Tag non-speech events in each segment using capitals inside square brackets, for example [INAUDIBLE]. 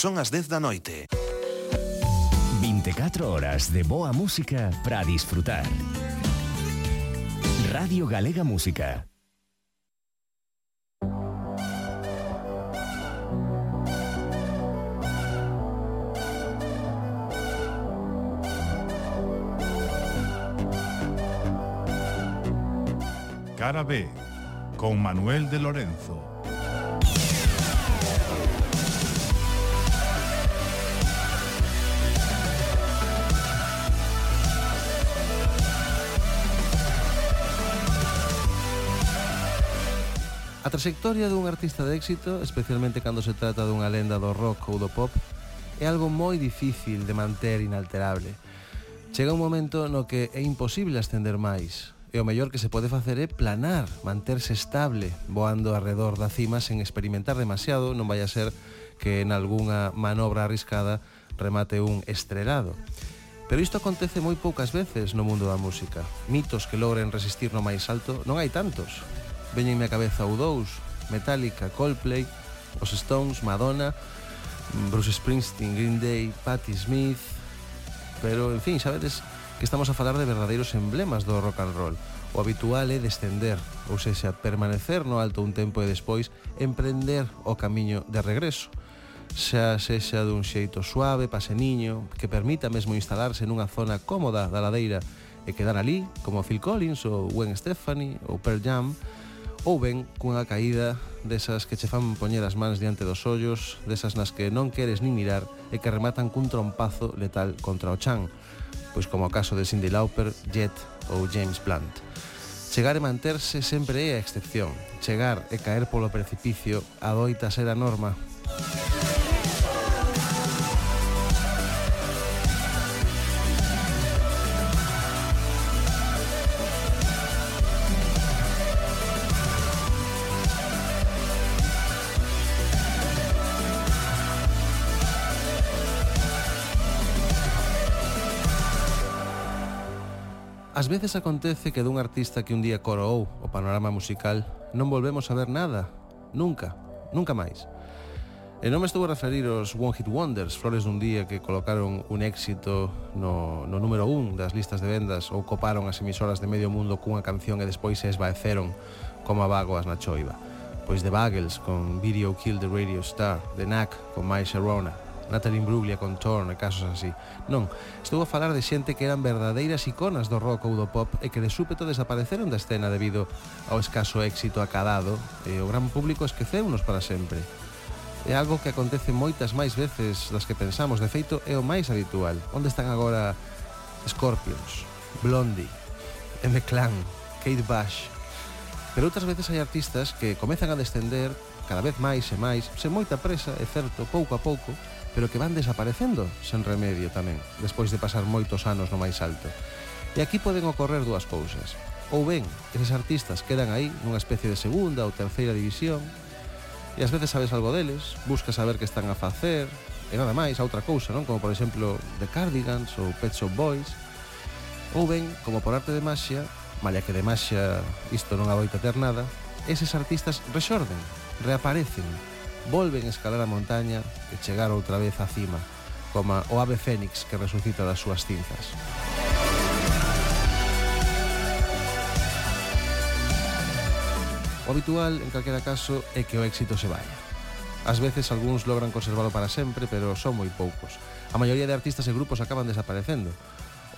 Son as 10 da noite. 24 horas de boa música para disfrutar. Radio Galega Música. Cara B, con Manuel de Lorenzo. A trayectoria dun artista de éxito, especialmente cando se trata dunha lenda do rock ou do pop, é algo moi difícil de manter inalterable. Chega un momento no que é imposible ascender máis, e o mellor que se pode facer é planar, manterse estable, voando arredor da cima sen experimentar demasiado, non vai a ser que en algunha manobra arriscada remate un estrelado. Pero isto acontece moi poucas veces no mundo da música. Mitos que logren resistir no máis alto non hai tantos veñenme a cabeza o dous, Metallica, Coldplay, os Stones, Madonna, Bruce Springsteen, Green Day, Patti Smith, pero en fin, sabedes que estamos a falar de verdadeiros emblemas do rock and roll. O habitual é descender, ou seja, permanecer no alto un tempo e despois emprender o camiño de regreso xa sexa dun xeito suave, paseniño, que permita mesmo instalarse nunha zona cómoda da ladeira e quedar ali, como Phil Collins ou Gwen Stefani ou Pearl Jam, ou ben cunha caída desas que che fan poñer as mans diante dos ollos, desas nas que non queres nin mirar e que rematan cun trompazo letal contra o chan, pois como o caso de Cindy Lauper, Jet ou James Blunt. Chegar e manterse sempre é a excepción. Chegar e caer polo precipicio adoita ser a norma. Ás veces acontece que dun artista que un día coroou o panorama musical non volvemos a ver nada, nunca, nunca máis. E non me estou a referir aos One Hit Wonders, flores dun día que colocaron un éxito no, no número un das listas de vendas ou coparon as emisoras de medio mundo cunha canción e despois se esvaeceron como a vagoas na choiva. Pois de Bagels con Video Kill the Radio Star, de Knack con My Sharona, Natalie Imbruglia con Torn e casos así. Non, estou a falar de xente que eran verdadeiras iconas do rock ou do pop e que de súpeto desapareceron da escena debido ao escaso éxito acadado e o gran público esqueceunos para sempre. É algo que acontece moitas máis veces das que pensamos, de feito é o máis habitual. Onde están agora Scorpions, Blondie, M. Clan, Kate Bush. Pero outras veces hai artistas que comezan a descender cada vez máis e máis, sen moita presa, é certo, pouco a pouco, pero que van desaparecendo sen remedio tamén, despois de pasar moitos anos no máis alto. E aquí poden ocorrer dúas cousas. Ou ben, eses artistas quedan aí nunha especie de segunda ou terceira división, e ás veces sabes algo deles, buscas saber que están a facer, e nada máis, a outra cousa, non? Como por exemplo The Cardigans ou Pet Shop Boys, ou ben, como por arte de maxia, malla que de maxia isto non adoita ter nada, eses artistas rexorden, reaparecen, volven escalar a montaña e chegar outra vez á cima, como o ave fénix que resucita das súas cinzas. O habitual, en calquera caso, é que o éxito se vaya. Ás veces algúns logran conservalo para sempre, pero son moi poucos. A maioría de artistas e grupos acaban desaparecendo,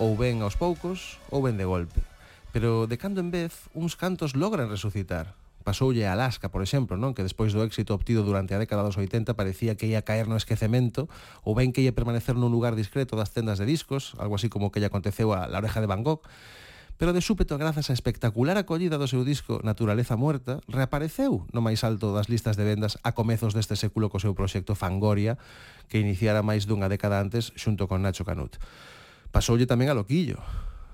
ou ben aos poucos, ou ben de golpe. Pero de cando en vez, uns cantos logran resucitar, Pasoulle a Alaska, por exemplo, non? Que despois do éxito obtido durante a década dos 80 parecía que ia caer no esquecemento ou ben que ia permanecer nun lugar discreto das tendas de discos, algo así como que lle aconteceu a La Oreja de Van Gogh, pero de súpeto grazas á espectacular acollida do seu disco Naturaleza Muerta, reapareceu no máis alto das listas de vendas a comezos deste século co seu proxecto Fangoria, que iniciara máis dunha década antes xunto con Nacho Canut. Pasoulle tamén a Loquillo,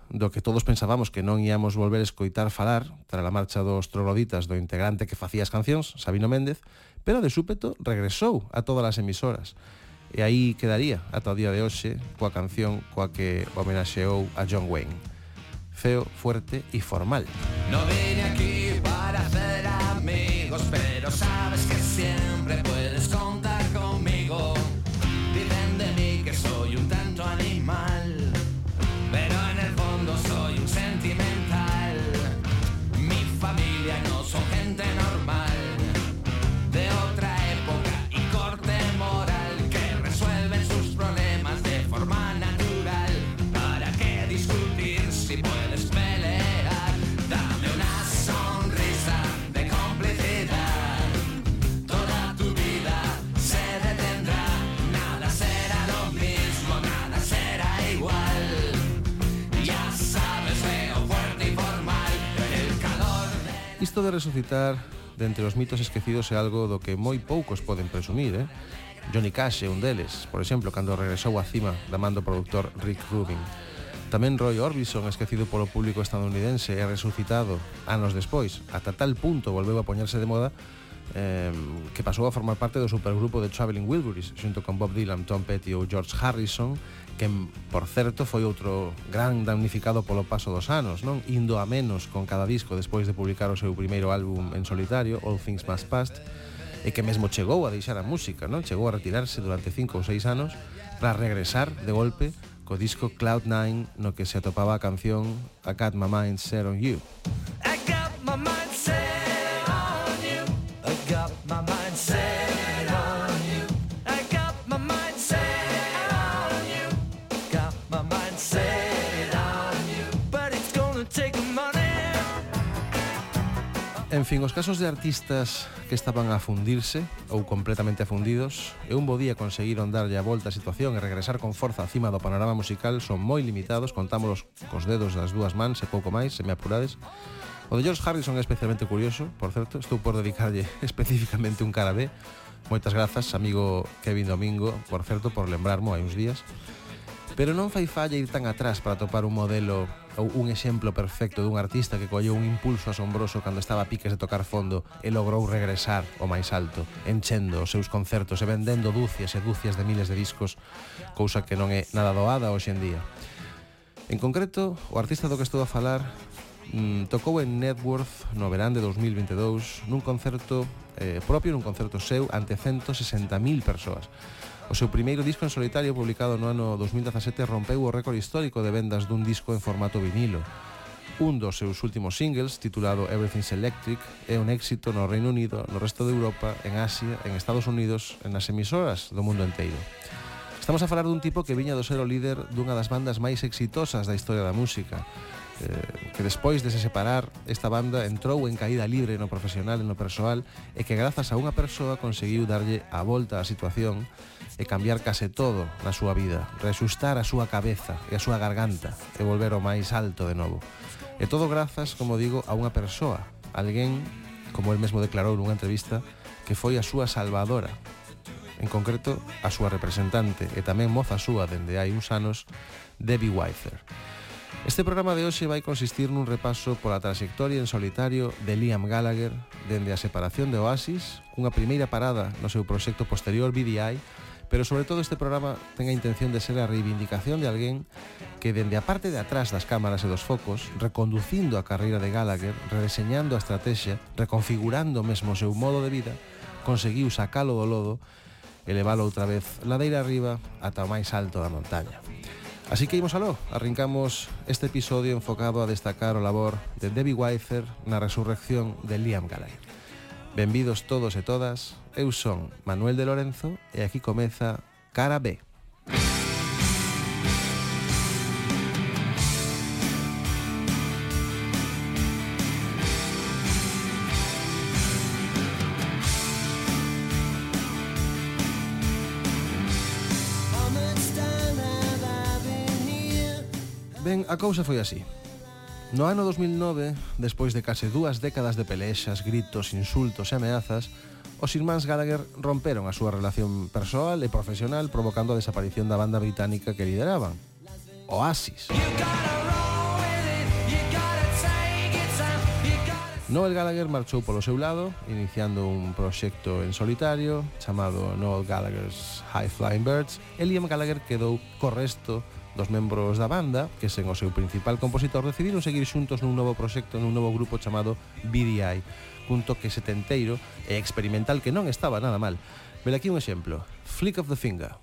do que todos pensábamos que non íamos volver a escoitar falar tras a marcha dos trogloditas do integrante que facía as cancións, Sabino Méndez, pero de súpeto regresou a todas as emisoras. E aí quedaría ata o día de hoxe coa canción coa que homenaxeou a John Wayne. Feo, fuerte e formal. No vine aquí para hacer amigos, pero sabes que siempre puedes Isto de resucitar de entre os mitos esquecidos é algo do que moi poucos poden presumir, eh? Johnny Cash é un deles, por exemplo, cando regresou á cima da mando produtor Rick Rubin. Tamén Roy Orbison, esquecido polo público estadounidense e resucitado anos despois, ata tal punto volveu a poñerse de moda eh, que pasou a formar parte do supergrupo de Traveling Wilburys xunto con Bob Dylan, Tom Petty ou George Harrison que por certo, foi outro gran damnificado polo paso dos anos, non? Indo a menos con cada disco despois de publicar o seu primeiro álbum en solitario, All Things Must Past, e que mesmo chegou a deixar a música, non? Chegou a retirarse durante cinco ou seis anos para regresar de golpe co disco Cloud Nine no que se atopaba a canción I Got My Mind Set On You. I got my mind set on you. I got my mind En fin, os casos de artistas que estaban a fundirse ou completamente afundidos e un bo día conseguiron darlle a volta a situación e regresar con forza acima do panorama musical son moi limitados, contámolos cos dedos das dúas mans e pouco máis, se me apurades. O de George Harrison é especialmente curioso, por certo, estou por dedicarlle [LAUGHS] especificamente un cara B. Moitas grazas, amigo Kevin Domingo, por certo, por lembrarmo hai uns días. Pero non fai falla ir tan atrás para topar un modelo ou un exemplo perfecto dun artista que colleu un impulso asombroso cando estaba a piques de tocar fondo e logrou regresar o máis alto, enchendo os seus concertos e vendendo dúcias e dúcias de miles de discos, cousa que non é nada doada hoxe en día. En concreto, o artista do que estou a falar mm, tocou en Networth no verán de 2022 nun concerto eh, propio, nun concerto seu ante 160.000 persoas O seu primeiro disco en solitario publicado no ano 2017 rompeu o récord histórico de vendas dun disco en formato vinilo. Un dos seus últimos singles, titulado Everything's Electric, é un éxito no Reino Unido, no resto de Europa, en Asia, en Estados Unidos, en as emisoras do mundo enteiro. Estamos a falar dun tipo que viña do ser o líder dunha das bandas máis exitosas da historia da música, eh, que despois de se separar esta banda entrou en caída libre no profesional e no persoal e que grazas a unha persoa conseguiu darlle a volta á situación e cambiar case todo na súa vida, resustar a súa cabeza e a súa garganta e volver ao máis alto de novo. E todo grazas, como digo, a unha persoa, alguén, como el mesmo declarou nunha entrevista, que foi a súa salvadora, en concreto a súa representante e tamén moza súa dende hai uns anos, Debbie Weiser. Este programa de hoxe vai consistir nun repaso pola trayectoria en solitario de Liam Gallagher dende a separación de Oasis, cunha primeira parada no seu proxecto posterior BDI Pero sobre todo este programa ten a intención de ser a reivindicación de alguén que dende a parte de atrás das cámaras e dos focos, reconducindo a carreira de Gallagher, redeseñando a estrategia, reconfigurando mesmo o seu modo de vida, conseguiu sacalo do lodo e levalo outra vez ladeira arriba ata o máis alto da montaña. Así que imos aló, arrancamos este episodio enfocado a destacar o labor de Debbie Weifer na resurrección de Liam Gallagher. Benvidos todos e todas Eu son Manuel de Lorenzo e aquí comeza Cara B. Ben, a cousa foi así. No ano 2009, despois de case dúas décadas de pelexas, gritos, insultos e ameazas, Os irmáns Gallagher romperon a súa relación persoal e profesional provocando a desaparición da banda británica que lideraban, Oasis. Noel Gallagher marchou polo seu lado, iniciando un proxecto en solitario chamado Noel Gallagher's High Flying Birds, e Liam Gallagher quedou co resto dos membros da banda, que sen o seu principal compositor decidiron seguir xuntos nun novo proxecto, nun novo grupo chamado BDI punto que setenteiro e experimental que non estaba nada mal. Vela aquí un exemplo, Flick of the Finger.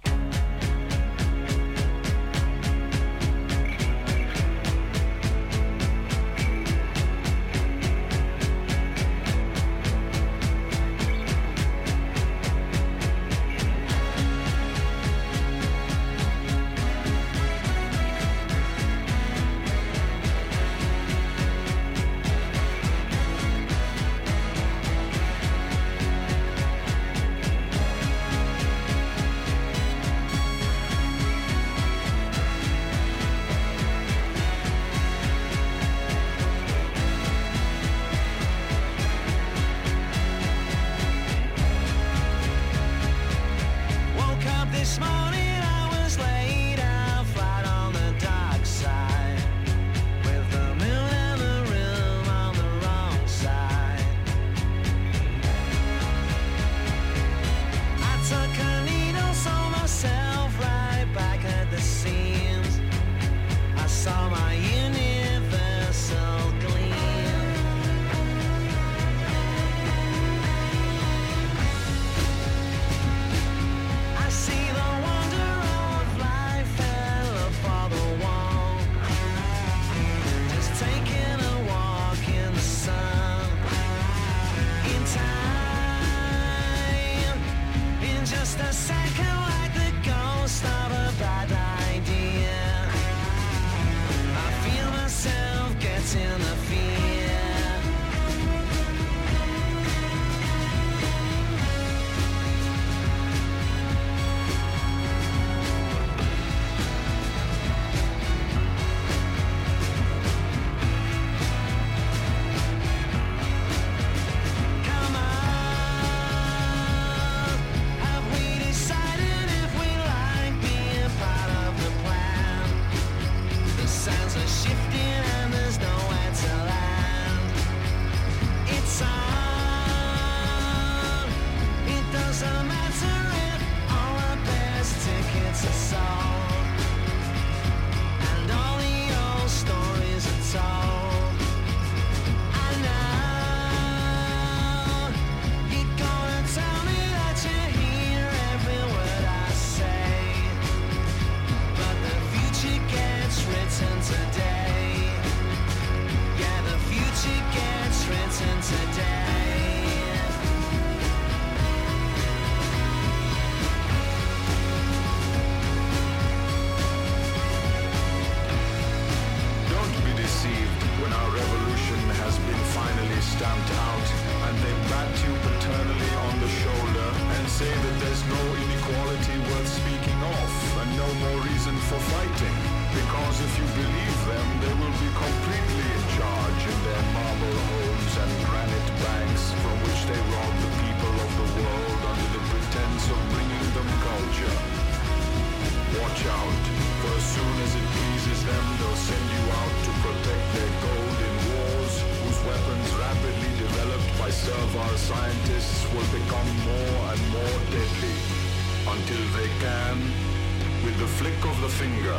finger,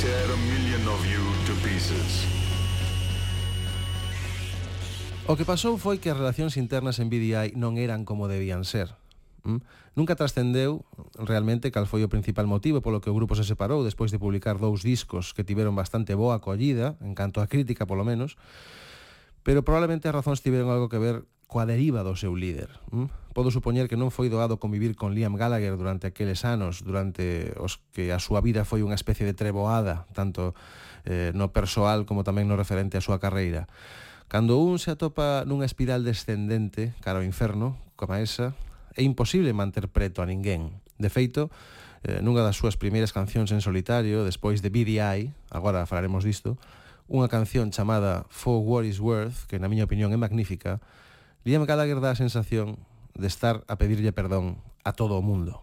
tear a million of you to pieces. O que pasou foi que as relacións internas en BDI non eran como debían ser. ¿Mm? Nunca trascendeu realmente cal foi o principal motivo polo que o grupo se separou despois de publicar dous discos que tiveron bastante boa acollida, en canto a crítica polo menos, pero probablemente as razóns tiveron algo que ver coa deriva do seu líder. ¿Mm? Podo supoñer que non foi doado convivir con Liam Gallagher durante aqueles anos, durante os que a súa vida foi unha especie de treboada, tanto eh, no persoal como tamén no referente á súa carreira. Cando un se atopa nunha espiral descendente cara ao inferno, como esa, é imposible manter preto a ninguén. De feito, eh, nunha das súas primeiras cancións en solitario, despois de BDI, agora falaremos disto, unha canción chamada For What Is Worth, que na miña opinión é magnífica, Liam Gallagher dá a sensación de estar a pedirlle perdón a todo o mundo.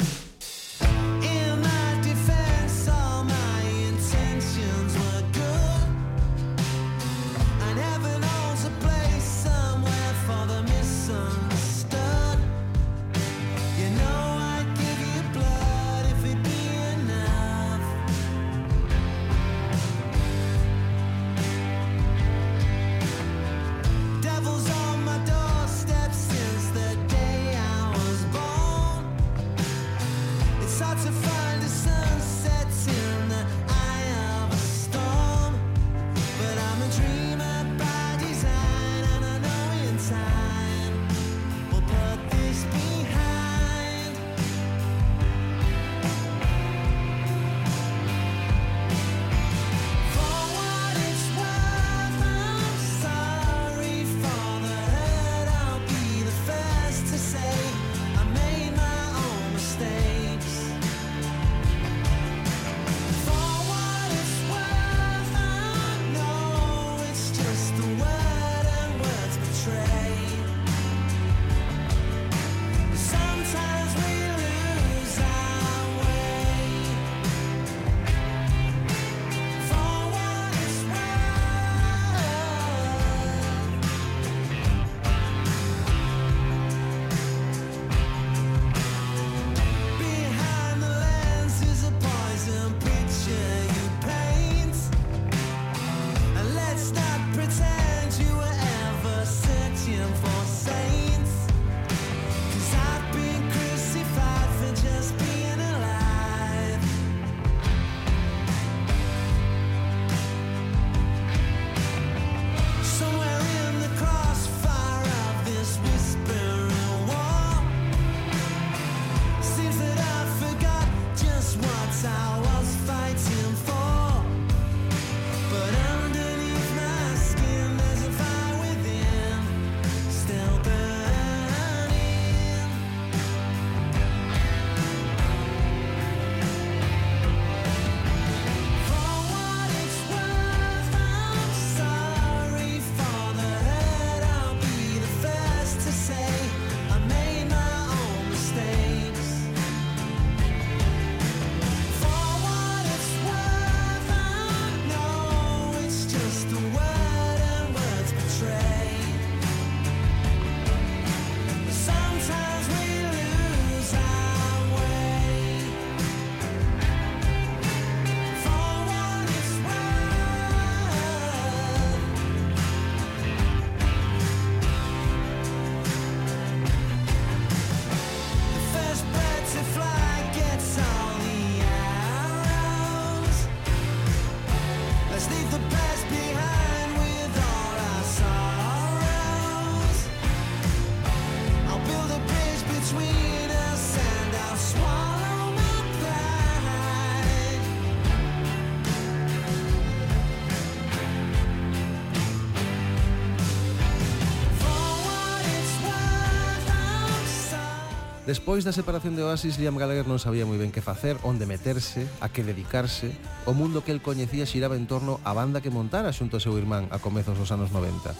Despois da separación de Oasis, Liam Gallagher non sabía moi ben que facer, onde meterse, a que dedicarse. O mundo que el coñecía xiraba en torno á banda que montara xunto ao seu irmán a comezos dos anos 90.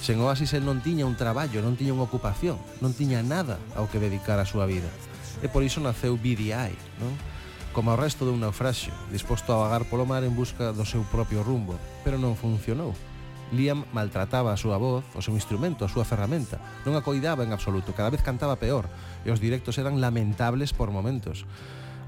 Sen Oasis el non tiña un traballo, non tiña unha ocupación, non tiña nada ao que dedicar a súa vida. E por iso naceu BDI, non? como o resto dun naufraxio, disposto a vagar polo mar en busca do seu propio rumbo, pero non funcionou. Liam maltrataba a súa voz, o seu instrumento, a súa ferramenta. Non a coidaba en absoluto, cada vez cantaba peor, e os directos eran lamentables por momentos.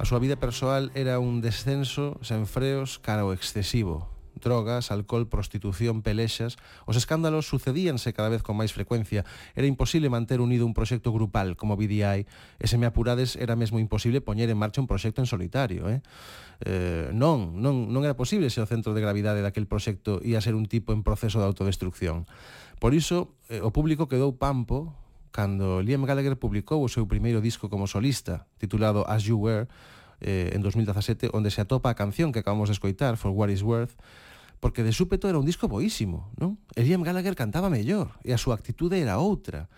A súa vida persoal era un descenso sen freos cara ao excesivo, drogas, alcohol, prostitución, pelexas. Os escándalos sucedíanse cada vez con máis frecuencia. Era imposible manter unido un proxecto grupal como BDI. E se me apurades, era mesmo imposible poñer en marcha un proxecto en solitario. Eh? Eh, non, non, non era posible se o centro de gravidade daquel proxecto ia a ser un tipo en proceso de autodestrucción. Por iso, eh, o público quedou pampo cando Liam Gallagher publicou o seu primeiro disco como solista, titulado As You Were, eh, en 2017, onde se atopa a canción que acabamos de escoitar, For What Is Worth, porque de súpeto era un disco boísimo, non? E Liam Gallagher cantaba mellor, e a súa actitude era outra.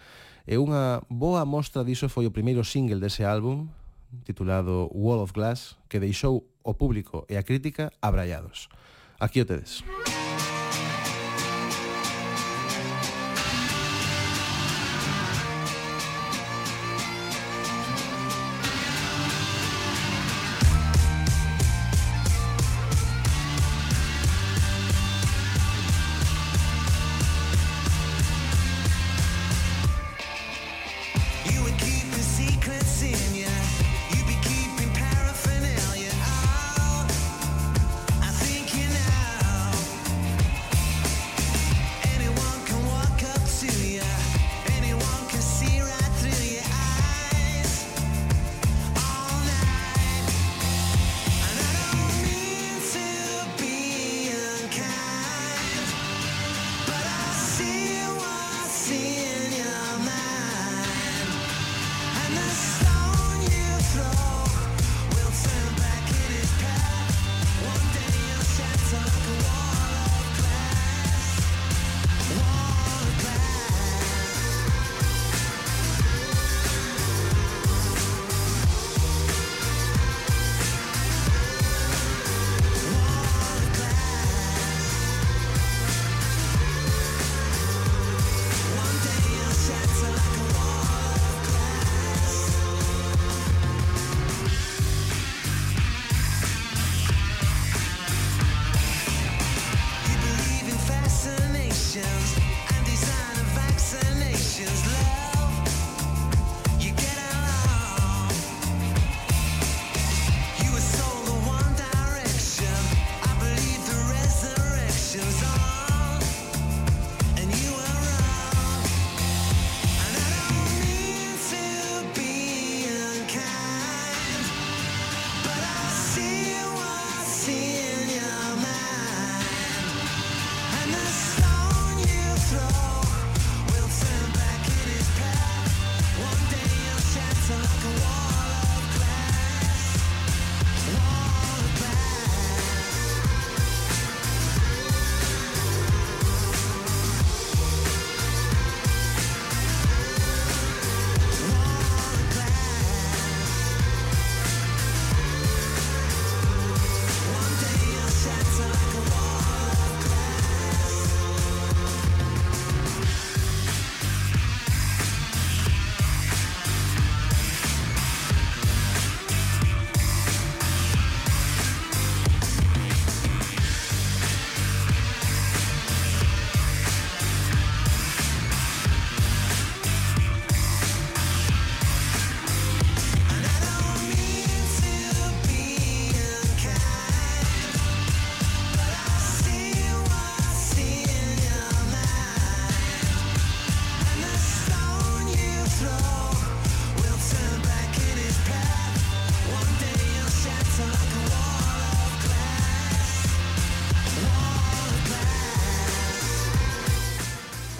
E unha boa mostra diso foi o primeiro single dese álbum, titulado Wall of Glass, que deixou o público e a crítica abrallados Aquí o tedes. Música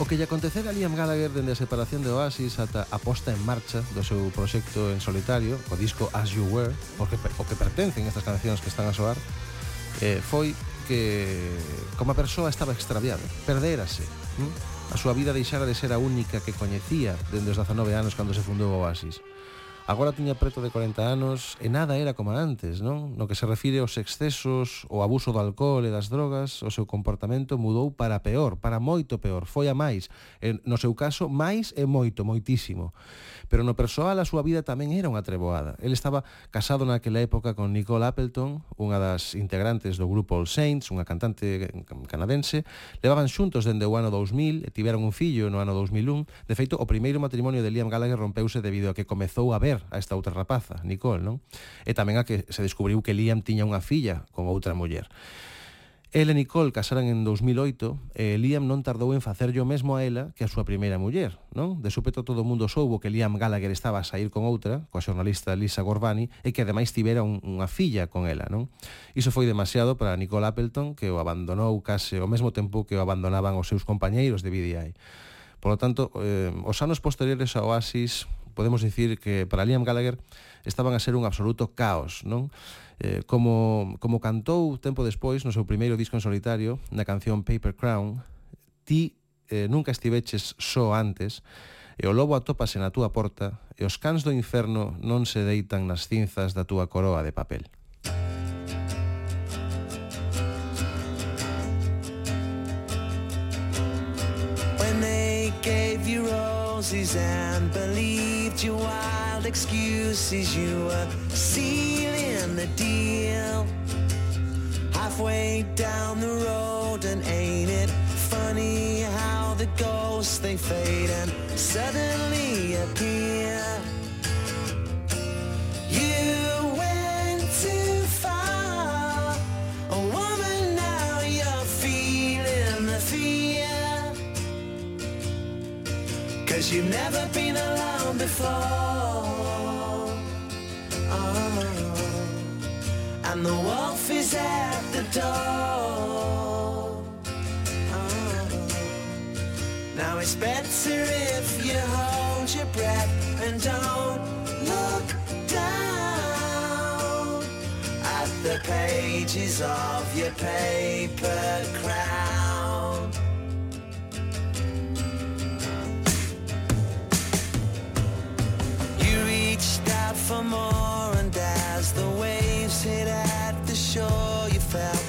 O que lle acontecera a Liam Gallagher dende a separación de Oasis ata a posta en marcha do seu proxecto en solitario, o disco As You Were, porque o que pertencen estas cancións que están a soar, eh, foi que como a persoa estaba extraviada, perderase. Hm? A súa vida deixara de ser a única que coñecía dende os 19 anos cando se fundou Oasis Agora tiña preto de 40 anos e nada era como antes, non? No que se refire aos excesos, o abuso do alcohol e das drogas, o seu comportamento mudou para peor, para moito peor, foi a máis, e, no seu caso, máis e moito, moitísimo. Pero no persoal a súa vida tamén era unha treboada. El estaba casado naquela época con Nicole Appleton, unha das integrantes do grupo All Saints, unha cantante canadense. Levaban xuntos dende o ano 2000 e tiveron un fillo no ano 2001. De feito, o primeiro matrimonio de Liam Gallagher rompeuse debido a que comezou a ver a esta outra rapaza, Nicole, non? E tamén a que se descubriu que Liam tiña unha filla con outra muller. El e Nicole casaran en 2008 e Liam non tardou en facerlle o mesmo a ela que a súa primeira muller, non? De súpeto todo o mundo soubo que Liam Gallagher estaba a sair con outra, coa xornalista Lisa Gorbani, e que ademais tivera un, unha filla con ela, non? Iso foi demasiado para Nicole Appleton, que o abandonou case ao mesmo tempo que o abandonaban os seus compañeiros de BDI. Por lo tanto, eh, os anos posteriores ao Oasis podemos dicir que para Liam Gallagher estaban a ser un absoluto caos, non? eh, como, como cantou tempo despois no seu primeiro disco en solitario, na canción Paper Crown, ti eh, nunca estiveches só antes, e o lobo atópase na túa porta, e os cans do inferno non se deitan nas cinzas da túa coroa de papel. When they gave you roses and believed your wild excuses you were seen the deal halfway down the road, and ain't it funny how the ghosts they fade and suddenly appear? You went too far, a woman. Now you're feeling the fear. Cause you've never been alone before. Is at the door. Oh. Now it's better if you hold your breath and don't look down at the pages of your paper crown. You reached out for more, and as the waves hit at sure you felt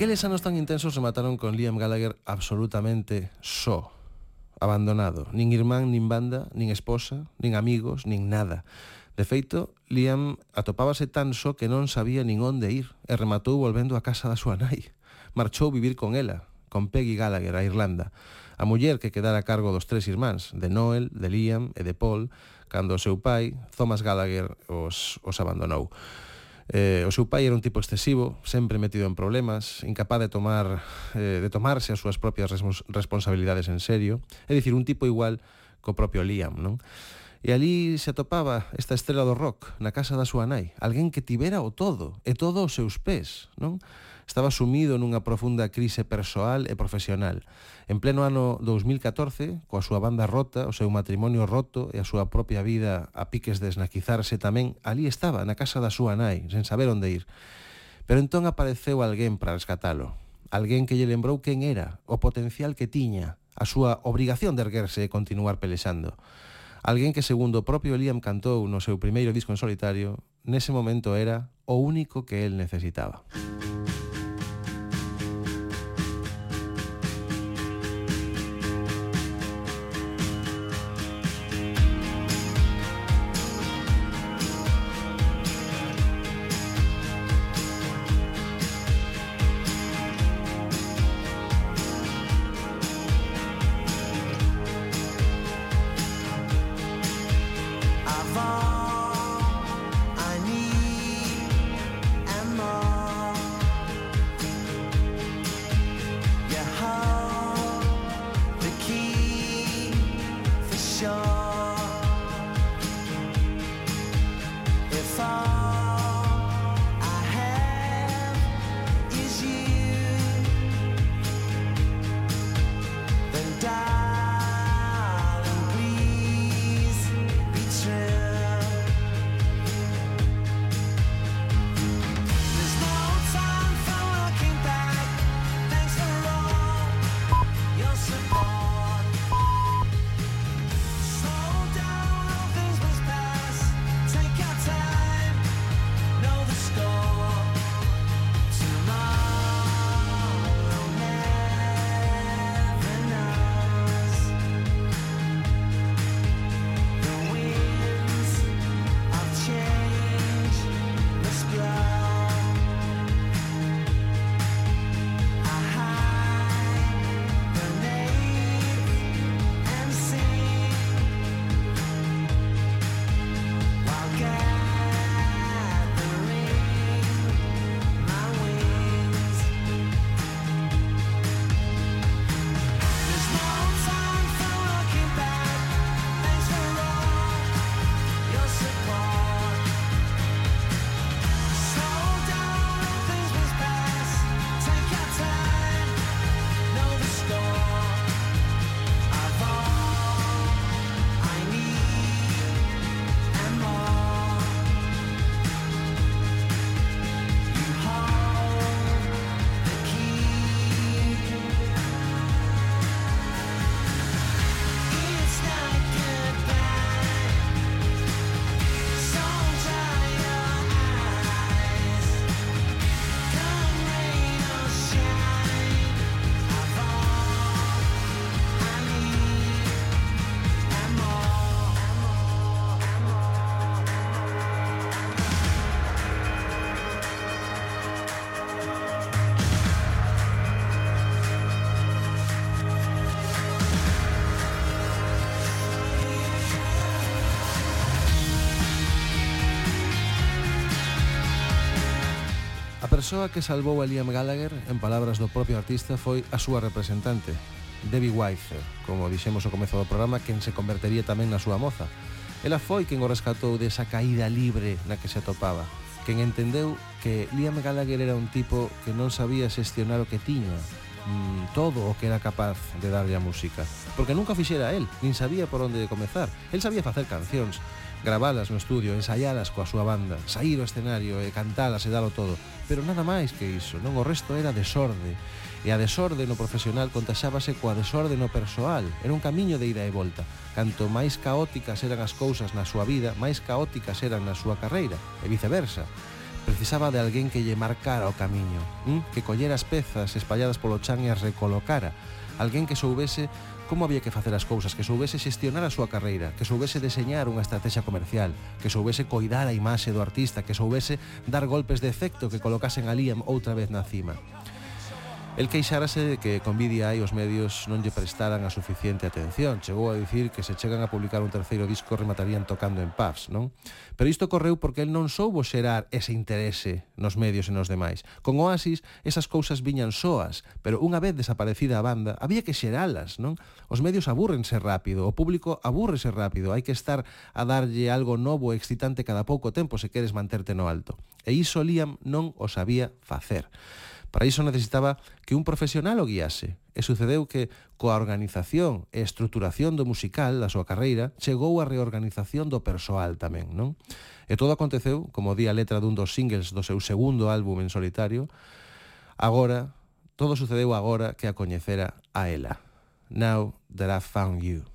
Aqueles anos tan intensos remataron con Liam Gallagher absolutamente só, abandonado, nin irmán, nin banda, nin esposa, nin amigos, nin nada. De feito, Liam atopábase tan só que non sabía nin onde ir e rematou volvendo a casa da súa nai. Marchou vivir con ela, con Peggy Gallagher a Irlanda, a muller que quedara a cargo dos tres irmáns, de Noel, de Liam e de Paul, cando o seu pai, Thomas Gallagher, os, os abandonou. Eh, o seu pai era un tipo excesivo, sempre metido en problemas, incapaz de tomar eh, de tomarse as súas propias responsabilidades en serio, é dicir, un tipo igual co propio Liam, non? E ali se atopaba esta estrela do rock na casa da súa nai, alguén que tibera o todo, e todo aos seus pés, non? Estaba sumido nunha profunda crise persoal e profesional. En pleno ano 2014, coa súa banda rota, o seu matrimonio roto e a súa propia vida a piques de esnaquizarse tamén, ali estaba, na casa da súa nai, sen saber onde ir. Pero entón apareceu alguén para rescatalo. Alguén que lle lembrou quen era, o potencial que tiña, a súa obrigación de erguerse e continuar pelexando. Alguén que, segundo o propio Liam cantou no seu primeiro disco en solitario, nese momento era o único que el necesitaba. Música persoa que salvou a Liam Gallagher, en palabras do propio artista, foi a súa representante, Debbie Weiser, como dixemos ao comezo do programa, quen se convertería tamén na súa moza. Ela foi quen o rescatou desa caída libre na que se atopaba, quen entendeu que Liam Gallagher era un tipo que non sabía xestionar o que tiña, mm, todo o que era capaz de darlle a música. Porque nunca fixera a él, nin sabía por onde comezar. El sabía facer cancións, gravalas no estudio, ensaialas coa súa banda, sair ao escenario e cantalas e dalo todo, pero nada máis que iso, non? O resto era desorde, e a desorde no profesional contaxábase coa desorde no persoal, era un camiño de ida e volta, canto máis caóticas eran as cousas na súa vida, máis caóticas eran na súa carreira, e viceversa, precisaba de alguén que lle marcara o camiño, hm? que collera as pezas espalladas polo chan e as recolocara, alguén que soubese como había que facer as cousas, que soubese xestionar a súa carreira, que soubese deseñar unha estrategia comercial, que soubese coidar a imaxe do artista, que soubese dar golpes de efecto que colocasen a Liam outra vez na cima. El queixárase de que con BDI os medios non lle prestaran a suficiente atención. Chegou a dicir que se chegan a publicar un terceiro disco rematarían tocando en pubs, non? Pero isto correu porque el non soubo xerar ese interese nos medios e nos demais. Con Oasis esas cousas viñan soas, pero unha vez desaparecida a banda, había que xeralas, non? Os medios abúrrense rápido, o público abúrrese rápido, hai que estar a darlle algo novo e excitante cada pouco tempo se queres manterte no alto. E iso Liam non o sabía facer. Para iso necesitaba que un profesional o guiase, e sucedeu que coa organización e estruturación do musical da súa carreira chegou a reorganización do persoal tamén, non? E todo aconteceu, como di a letra dun dos singles do seu segundo álbum en solitario, agora, todo sucedeu agora que a coñecera a ela. Now that I've found you.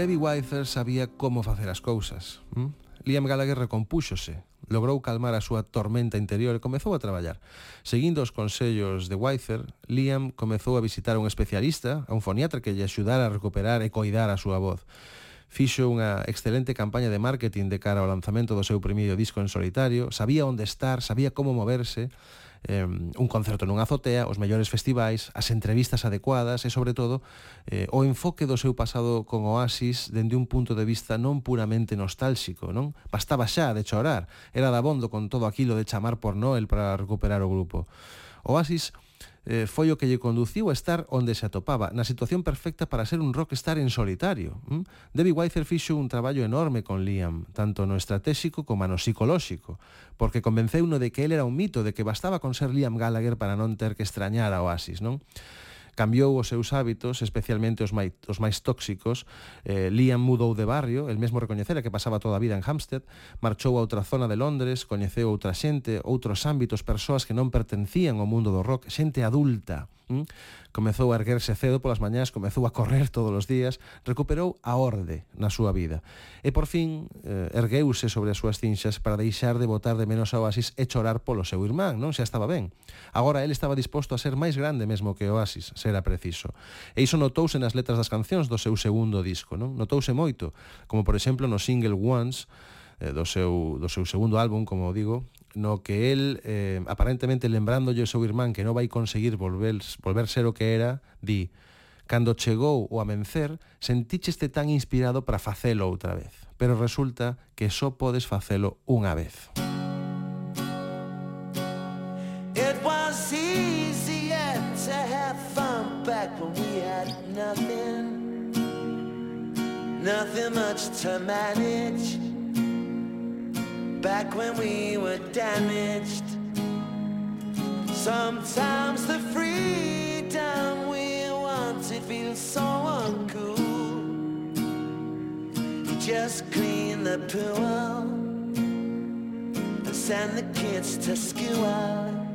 Debbie Weifer sabía como facer as cousas. Hm? Liam Gallagher recompúxose, logrou calmar a súa tormenta interior e comezou a traballar. Seguindo os consellos de Weifer, Liam comezou a visitar un especialista, a un foniatra que lle axudara a recuperar e coidar a súa voz. Fixo unha excelente campaña de marketing de cara ao lanzamento do seu primeiro disco en solitario, sabía onde estar, sabía como moverse, eh, un concerto nunha azotea, os mellores festivais, as entrevistas adecuadas e, sobre todo, eh, o enfoque do seu pasado con Oasis dende un punto de vista non puramente nostálxico, non? Bastaba xa de chorar, era dabondo con todo aquilo de chamar por Noel para recuperar o grupo. Oasis eh, foi o que lle conduciu a estar onde se atopaba, na situación perfecta para ser un rockstar en solitario. Mm? Debbie Weiser fixo un traballo enorme con Liam, tanto no estratégico como no psicolóxico, porque convenceu no de que él era un mito, de que bastaba con ser Liam Gallagher para non ter que extrañar a Oasis, non? cambiou os seus hábitos, especialmente os máis, os máis tóxicos. Eh, Liam mudou de barrio, el mesmo recoñecera que pasaba toda a vida en Hampstead, marchou a outra zona de Londres, coñeceu outra xente, outros ámbitos, persoas que non pertencían ao mundo do rock, xente adulta Mm? Comezou a erguerse cedo polas mañás, comezou a correr todos os días, recuperou a orde na súa vida. E por fin eh, ergueuse sobre as súas cinxas para deixar de botar de menos a Oasis e chorar polo seu irmán, non? Xa estaba ben. Agora el estaba disposto a ser máis grande mesmo que Oasis, se era preciso. E iso notouse nas letras das cancións do seu segundo disco, non? Notouse moito, como por exemplo no single Once, eh, do seu, do seu segundo álbum, como digo, no que el, eh, aparentemente lembrando yo seu irmán que non vai conseguir volver, volver ser o que era, di, cando chegou o amencer, senticheste tan inspirado para facelo outra vez, pero resulta que só podes facelo unha vez. It was easier to have fun back when we had nothing Nothing much to manage Back when we were damaged, sometimes the freedom we wanted feels so uncool. You just clean the pool and send the kids to school.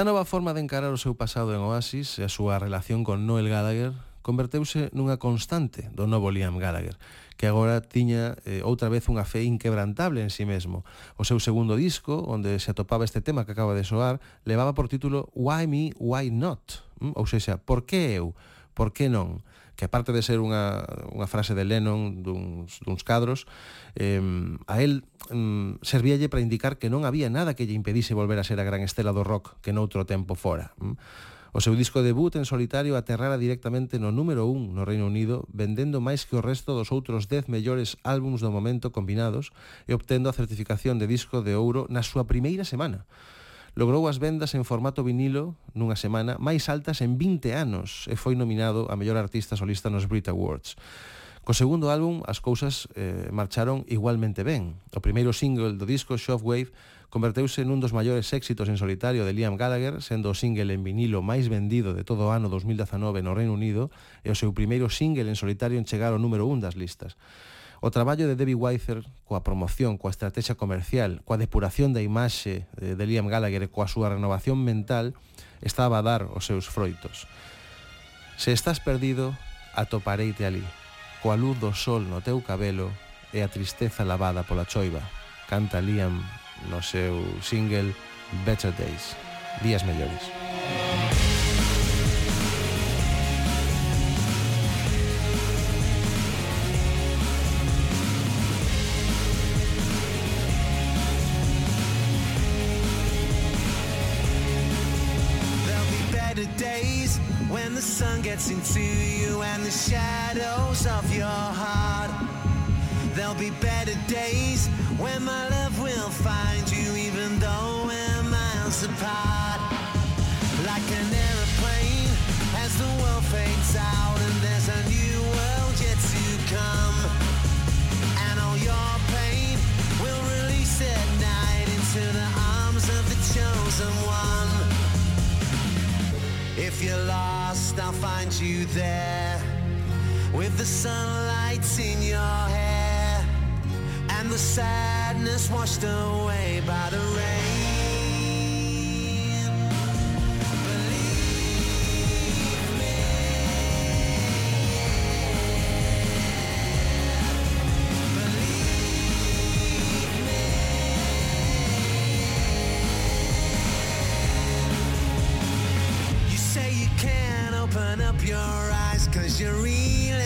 Esta nova forma de encarar o seu pasado en Oasis e a súa relación con Noel Gallagher converteuse nunha constante do novo Liam Gallagher, que agora tiña eh, outra vez unha fe inquebrantable en si sí mesmo. O seu segundo disco, onde se atopaba este tema que acaba de soar, levaba por título Why Me, Why Not? Mm, ou seja, por que eu? Por que non? que aparte de ser unha, unha frase de Lennon duns, duns cadros, eh, a él mm, servíalle para indicar que non había nada que lle impedise volver a ser a gran estela do rock que noutro tempo fora. Mm. O seu disco debut en solitario aterrara directamente no número 1 no Reino Unido, vendendo máis que o resto dos outros 10 mellores álbums do momento combinados e obtendo a certificación de disco de ouro na súa primeira semana logrou as vendas en formato vinilo nunha semana máis altas en 20 anos e foi nominado a mellor artista solista nos Brit Awards. Co segundo álbum, as cousas eh, marcharon igualmente ben. O primeiro single do disco, Shockwave, converteuse nun dos maiores éxitos en solitario de Liam Gallagher, sendo o single en vinilo máis vendido de todo o ano 2019 no Reino Unido e o seu primeiro single en solitario en chegar ao número 1 das listas. O traballo de Debbie Weiser coa promoción, coa estrategia comercial, coa depuración da imaxe de Liam Gallagher e coa súa renovación mental estaba a dar os seus froitos. Se estás perdido, atopareite ali, coa luz do sol no teu cabelo e a tristeza lavada pola choiva. Canta Liam no seu single Better Days, Días Mellores. Días Mellores. Gets into you and the shadows of your heart. There'll be better days when my love will find you even though we're miles apart. Like an aeroplane as the world fades out and there's a new world yet to come. And all your pain will release at night into the arms of the chosen one. If you're lost, I'll find you there with the sunlight in your hair and the sadness washed away by the rain. Your eyes cause you're reeling.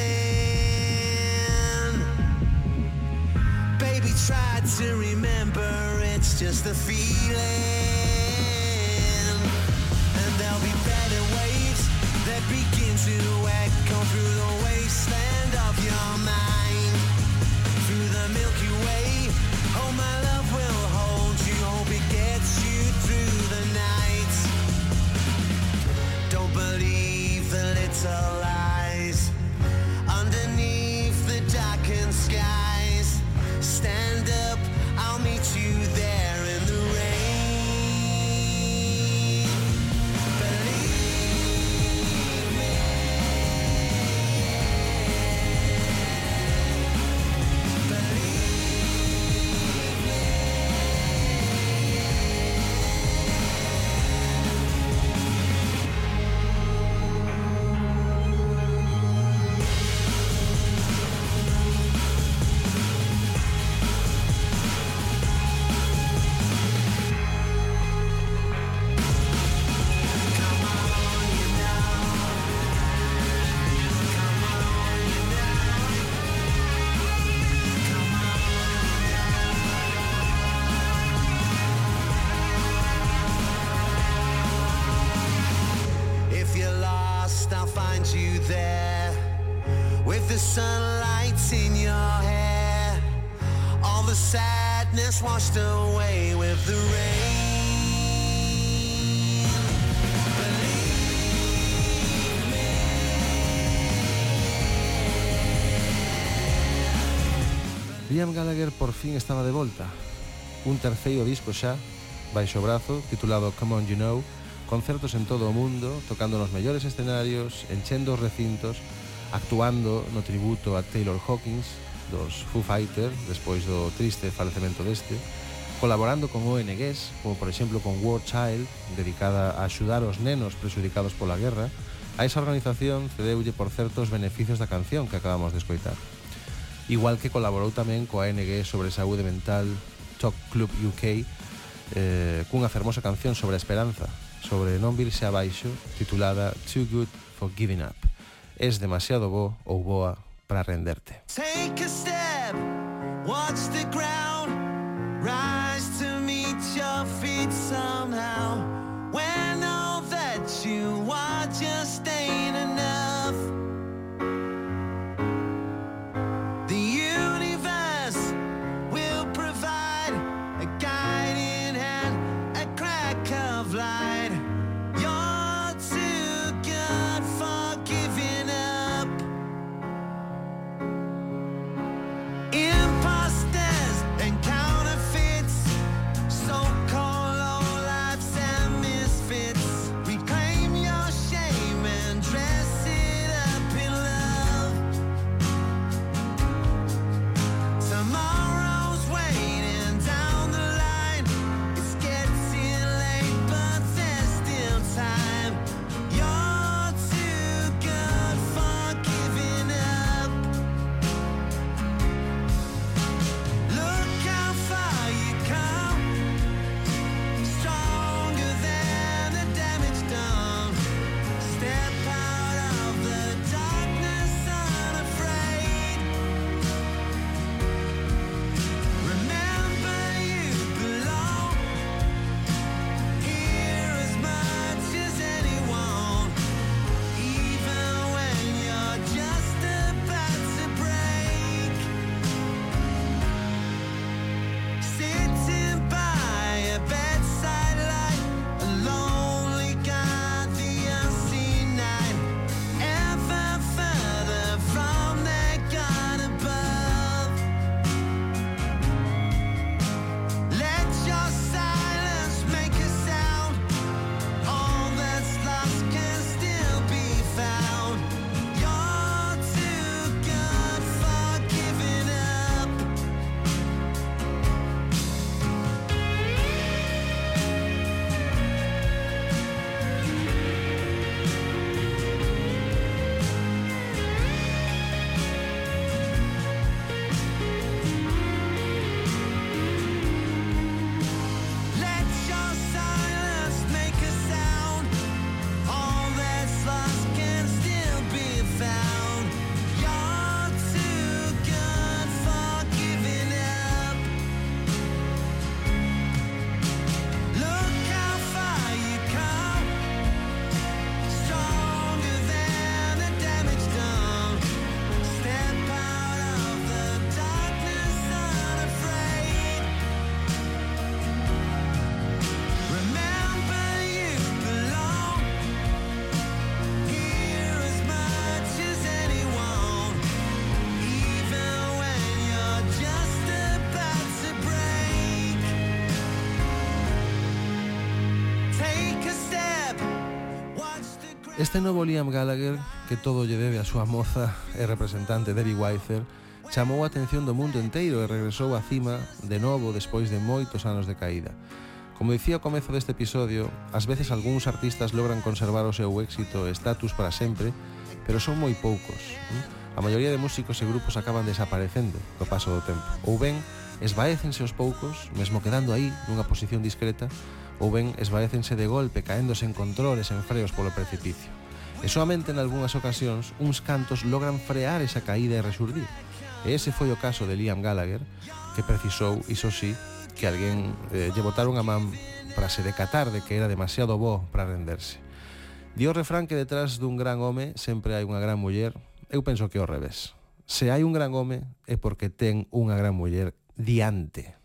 Baby, try to remember it's just a feeling. And there'll be better waves that begin to echo through the wasteland of your mind. Liam Gallagher por fin estaba de volta. Un terceiro disco xa, baixo brazo, titulado Come On You Know, concertos en todo o mundo, tocando nos mellores escenarios, enchendo os recintos, actuando no tributo a Taylor Hawkins, dos Foo Fighters, despois do triste falecemento deste, colaborando con ONGs, como por exemplo con War Child, dedicada a axudar os nenos presudicados pola guerra, a esa organización cedeulle por certos beneficios da canción que acabamos de escoitar igual que colaborou tamén coa ANG sobre saúde mental Talk Club UK eh, cunha fermosa canción sobre a esperanza sobre non virse abaixo titulada Too Good for Giving Up. Es demasiado bo ou boa para renderte. Take a step, watch the ground Rise to meet your feet somehow. Este novo Liam Gallagher, que todo lle debe a súa moza e representante Debbie Weiser, chamou a atención do mundo enteiro e regresou á cima de novo despois de moitos anos de caída. Como dicía ao comezo deste episodio, ás veces algúns artistas logran conservar o seu éxito e estatus para sempre, pero son moi poucos. A maioría de músicos e grupos acaban desaparecendo co paso do tempo. Ou ben, esvaécense os poucos, mesmo quedando aí nunha posición discreta, ou ben esvaécense de golpe caéndose en controles en freos polo precipicio. E soamente en algunhas ocasións uns cantos logran frear esa caída e resurdir. E ese foi o caso de Liam Gallagher, que precisou, iso sí, que alguén eh, lle botara unha man para se decatar de que era demasiado bo para renderse. Dio refrán que detrás dun gran home sempre hai unha gran muller, eu penso que ao revés. Se hai un gran home é porque ten unha gran muller diante.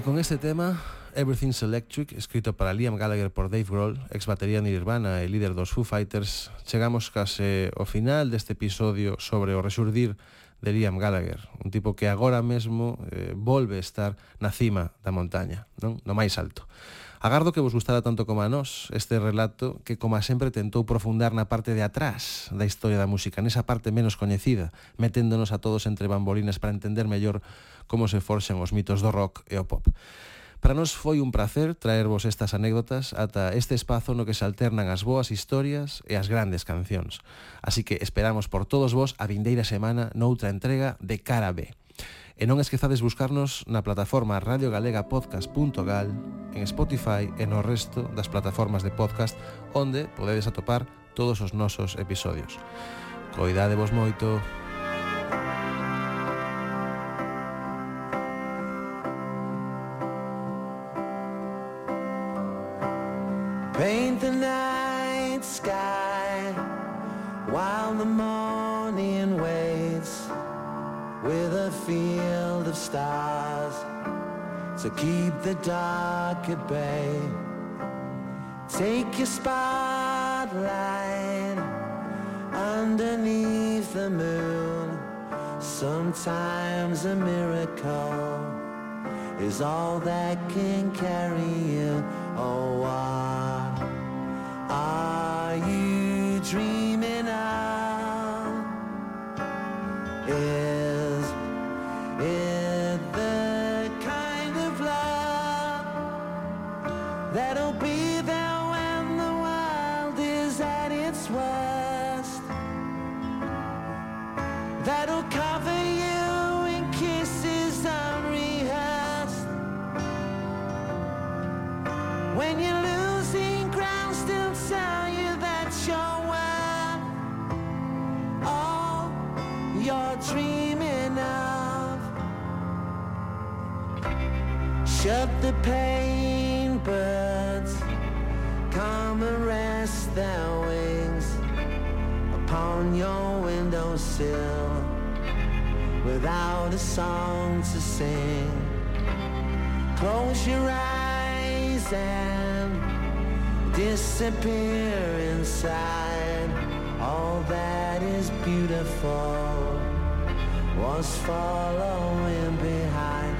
E con este tema, Everything's Electric, escrito para Liam Gallagher por Dave Grohl, ex batería Nirvana e líder dos Foo Fighters, chegamos case ao final deste episodio sobre o resurdir de Liam Gallagher, un tipo que agora mesmo eh, volve a estar na cima da montaña, non? no máis alto. Agardo que vos gustara tanto como a nós este relato que, como sempre, tentou profundar na parte de atrás da historia da música, nesa parte menos coñecida, meténdonos a todos entre bambolinas para entender mellor como se forxan os mitos do rock e o pop. Para nos foi un placer traervos estas anécdotas ata este espazo no que se alternan as boas historias e as grandes cancións. Así que esperamos por todos vos a vindeira semana noutra entrega de Cara B. E non esquezades buscarnos na plataforma radiogalegapodcast.gal, en Spotify e no resto das plataformas de podcast onde podedes atopar todos os nosos episodios. Coidadevos moito. Paint the night sky while the morning waits with a field of stars to keep the dark at bay. Take your spotlight underneath the moon. Sometimes a miracle is all that can carry you. Oh, the pain, birds. Come and rest their wings upon your windowsill without a song to sing. Close your eyes and disappear inside. All that is beautiful was following behind.